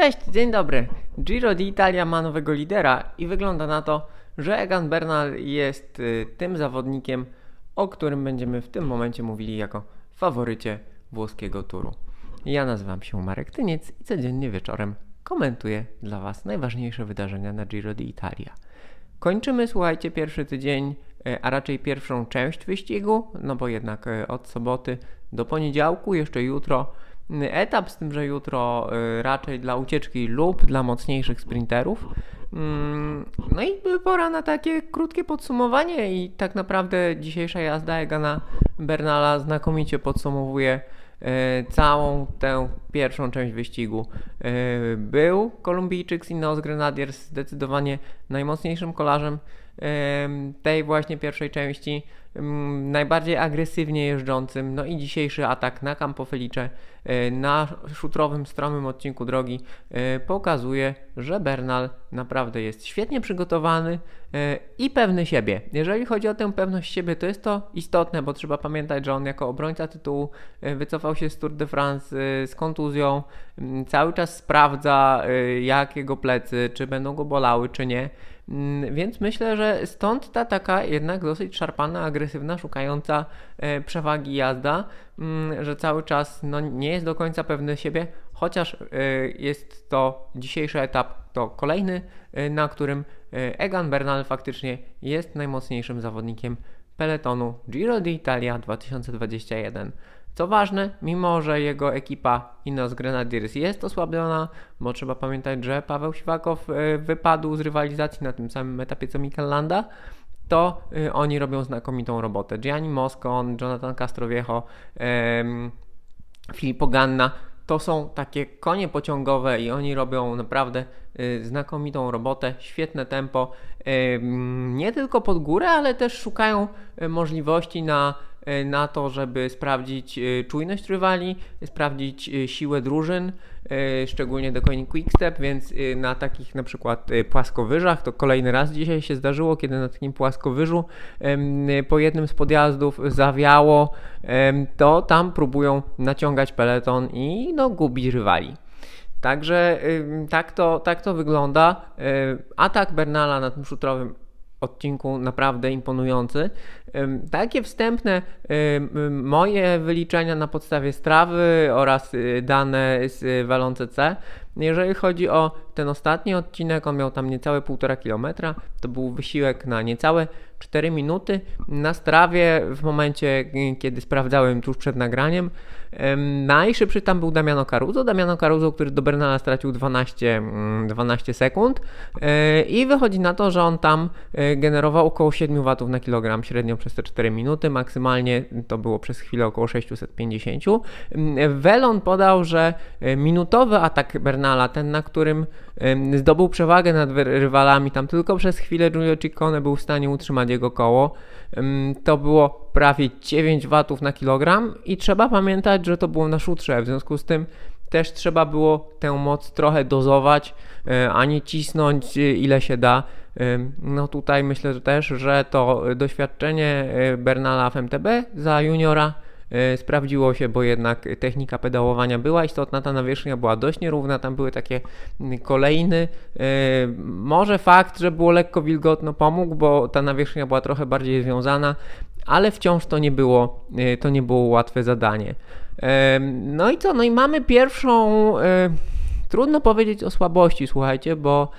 Cześć, dzień dobry. Giro d'Italia ma nowego lidera i wygląda na to, że Egan Bernal jest y, tym zawodnikiem, o którym będziemy w tym momencie mówili jako faworycie włoskiego turu. Ja nazywam się Marek Tyniec i codziennie wieczorem komentuję dla Was najważniejsze wydarzenia na Giro d'Italia. Kończymy, słuchajcie, pierwszy tydzień, y, a raczej pierwszą część wyścigu, no bo jednak y, od soboty do poniedziałku, jeszcze jutro etap, z tym, że jutro y, raczej dla ucieczki lub dla mocniejszych sprinterów. Mm, no i pora na takie krótkie podsumowanie i tak naprawdę dzisiejsza jazda Egana Bernala znakomicie podsumowuje y, całą tę pierwszą część wyścigu. Y, był Kolumbijczyk z Ineos Grenadiers zdecydowanie najmocniejszym kolarzem tej właśnie pierwszej części, najbardziej agresywnie jeżdżącym. No i dzisiejszy atak na Campo Felice e, na szutrowym, stromym odcinku drogi e, pokazuje, że Bernal naprawdę jest świetnie przygotowany e, i pewny siebie. Jeżeli chodzi o tę pewność siebie, to jest to istotne, bo trzeba pamiętać, że on jako obrońca tytułu wycofał się z Tour de France z kontuzją, cały czas sprawdza jak jego plecy, czy będą go bolały, czy nie. Mm, więc myślę, że stąd ta taka jednak dosyć szarpana, agresywna, szukająca e, przewagi jazda, mm, że cały czas no, nie jest do końca pewny siebie, chociaż e, jest to dzisiejszy etap, to kolejny, e, na którym Egan Bernal faktycznie jest najmocniejszym zawodnikiem peletonu Giro d'Italia 2021. Co ważne, mimo że jego ekipa Ineos Grenadiers jest osłabiona, bo trzeba pamiętać, że Paweł Siwakow e, wypadł z rywalizacji na tym samym etapie co Mikel Landa, to e, oni robią znakomitą robotę. Gianni Moscon, Jonathan Castroviejo, Filippo Ganna to są takie konie pociągowe i oni robią naprawdę e, znakomitą robotę, świetne tempo, nie tylko pod górę, ale też szukają możliwości na na to, żeby sprawdzić e, czujność rywali, sprawdzić e, siłę drużyn, szczególnie do koni Quickstep, więc na takich na przykład płaskowyżach, to kolejny raz dzisiaj się zdarzyło, kiedy na takim płaskowyżu po jednym z podjazdów zawiało, to tam próbują naciągać peleton i no, gubić rywali. Także tak to, tak to wygląda. Atak Bernala na tym szutrowym odcinku naprawdę imponujący. Takie wstępne moje wyliczenia na podstawie strawy oraz y, dane z Walonce C. Jeżeli chodzi o ten ostatni odcinek, on miał tam niecałe 1,5 km. To był wysiłek na niecałe 4 minuty. Na strawie w momencie, kiedy sprawdzałem tuż przed nagraniem, najszybszy tam był Damiano Caruso. Damiano Caruso, który do Bernala stracił 12, 12 mm, sekund e, i wychodzi na to, że on tam e, generował około 7 W na kilogram średnio przez te 4 minuty. Maksymalnie to było przez chwilę około 650. Welon podał, że e, minutowy atak Bernala, ten na którym zdobył przewagę nad rywalami, tam tylko przez chwilę Giulio Ciccone był w stanie utrzymać jego koło. To było prawie 9 watów na kilogram i trzeba pamiętać, że to było na szutrze, w związku z tym też trzeba było tę moc trochę dozować, e, a nie cisnąć e, ile się da. No tutaj myślę też, że to doświadczenie e, Bernala w MTB za juniora sprawdziło się, bo jednak technika pedałowania była istotna, ta nawierzchnia była dość nierówna, tam były takie kolejny. E, może fakt, że było lekko wilgotno pomógł, bo ta nawierzchnia była trochę bardziej związana, ale wciąż to nie było, e, to nie było łatwe zadanie. No i co? No i mamy pierwszą Trudno powiedzieć o słabości, słuchajcie, bo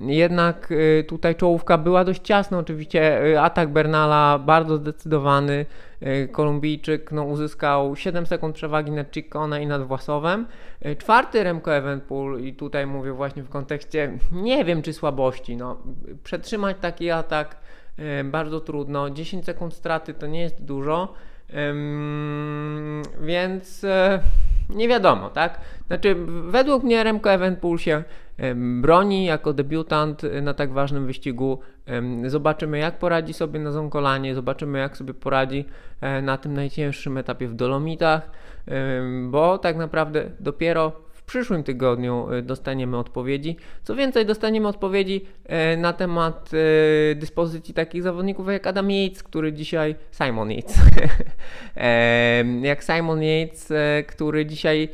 jednak y, tutaj czołówka była dość ciasna. Oczywiście y, atak Bernala bardzo zdecydowany. Y, Kolumbijczyk no, uzyskał 7 sekund przewagi nad Ciccone i nad Własowem. Czwarty Remco Evenpool i tutaj mówię właśnie w kontekście nie wiem czy słabości. No, przetrzymać taki atak bardzo trudno. 10 sekund straty to nie jest dużo. Więc e, nie wiadomo, tak? Znaczy, według mnie Remco Evenpool się broni jako debiutant na tak ważnym wyścigu. Zobaczymy, jak poradzi sobie na Zonkolanie, zobaczymy, jak sobie poradzi e, na tym najcięższym etapie w Dolomitach, bo tak naprawdę dopiero przyszłym tygodniu y, dostaniemy odpowiedzi. Co więcej, dostaniemy odpowiedzi y, na temat y, dyspozycji takich zawodników jak Adam Yates, który dzisiaj. Simon Yates. jak Simon Yates, który dzisiaj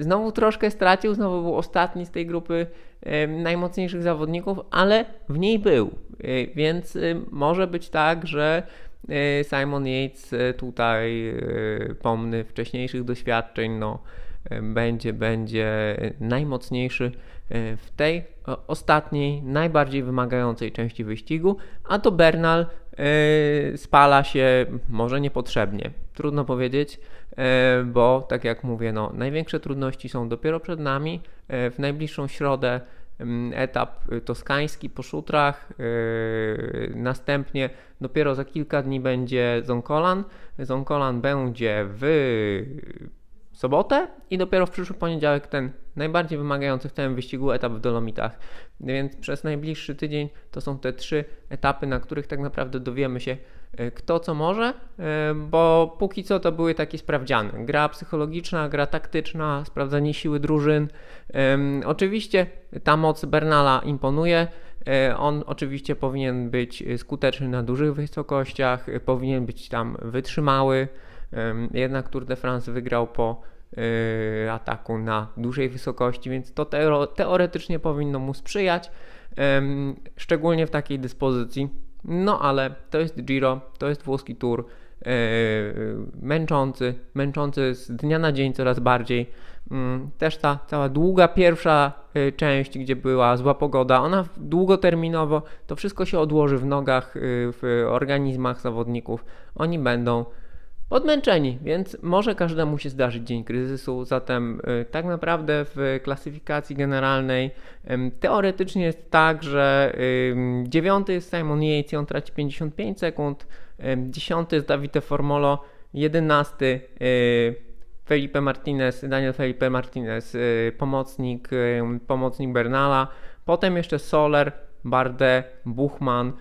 Znowu troszkę stracił, znowu był ostatni z tej grupy najmocniejszych zawodników, ale w niej był. Więc może być tak, że Simon Yates tutaj pomny wcześniejszych doświadczeń, no będzie, będzie najmocniejszy e, w tej ostatniej, najbardziej wymagającej części wyścigu, a to Bernal e, spala się może niepotrzebnie. Trudno powiedzieć, e, bo tak jak mówię, no, największe trudności są dopiero przed nami. W najbliższą środę etap toskański po szutrach. Następnie dopiero za kilka dni będzie Zonkolan. Zonkolan będzie w sobotę i dopiero w przyszły poniedziałek ten najbardziej wymagający w tym wyścigu etap w Dolomitach. Więc przez najbliższy tydzień to są te trzy etapy, na których tak naprawdę dowiemy się, e, kto co może, e, bo póki co to były takie sprawdziany. Gra psychologiczna, gra taktyczna, sprawdzanie siły drużyn. Oczywiście ta moc Bernala imponuje. E, on oczywiście powinien być skuteczny na dużych wysokościach, powinien być tam wytrzymały. Jednak Tour de France wygrał po e, ataku na dużej wysokości, więc to teoretycznie powinno mu sprzyjać, szczególnie w takiej dyspozycji. No ale to jest Giro, to jest włoski Tour, e, męczący, męczący z dnia na dzień coraz bardziej. Mm, też ta cała długa pierwsza e, część, gdzie była zła pogoda, ona długoterminowo, to wszystko się odłoży w nogach, w organizmach zawodników. Oni będą podmęczeni, więc może każdemu się zdarzyć dzień kryzysu. Zatem y, tak naprawdę w klasyfikacji generalnej teoretycznie jest tak, że dziewiąty jest Simon Yates i on traci 55 sekund, dziesiąty jest Davide Formolo, jedenasty y, Felipe Martinez, Daniel Felipe Martinez, y, pomocnik, pomocnik Bernala, potem jeszcze Soler, Bardet, Buchmann,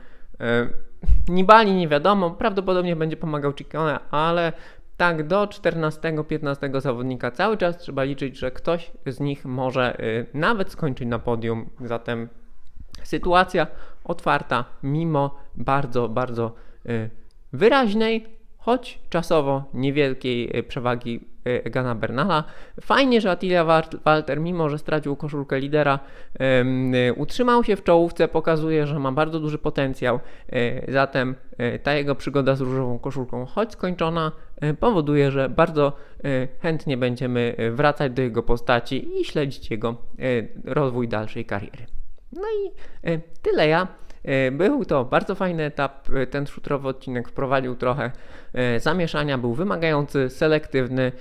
Nibali nie wiadomo, prawdopodobnie będzie pomagał Ciccone, ale tak do 14-15 zawodnika cały czas trzeba liczyć, że ktoś z nich może y, nawet skończyć na podium. Zatem sytuacja otwarta, mimo bardzo, bardzo y, wyraźnej, choć czasowo niewielkiej y, przewagi Y, Gana Bernala. Fajnie, że Attila Walter, mimo że stracił koszulkę lidera, y, utrzymał się w czołówce, pokazuje, że ma bardzo duży potencjał. Y, zatem ta jego przygoda z różową koszulką, choć skończona, powoduje, że bardzo chętnie będziemy wracać do jego postaci i śledzić jego rozwój dalszej kariery. No i tyle ja. E, był to bardzo fajny etap. E, ten szutrowy odcinek wprowadził trochę e, zamieszania, był wymagający, selektywny.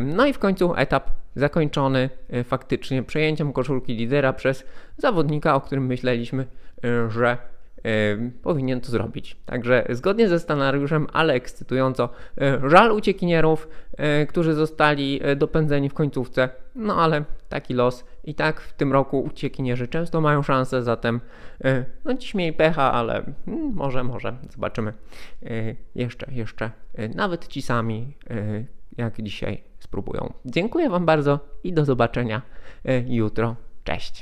No i w końcu etap zakończony faktycznie przejęciem koszulki lidera przez zawodnika, o którym myśleliśmy, że powinien to zrobić. Także zgodnie ze scenariuszem, ale ekscytująco, żal uciekinierów, którzy zostali dopędzeni w końcówce, no ale taki los. I tak w tym roku uciekinierzy często mają szansę, zatem no dziś mieli pecha, ale mm, może, może, zobaczymy. Jeszcze, jeszcze, nawet ci sami, jak dzisiaj spróbują. Dziękuję Wam bardzo i do zobaczenia jutro. Cześć.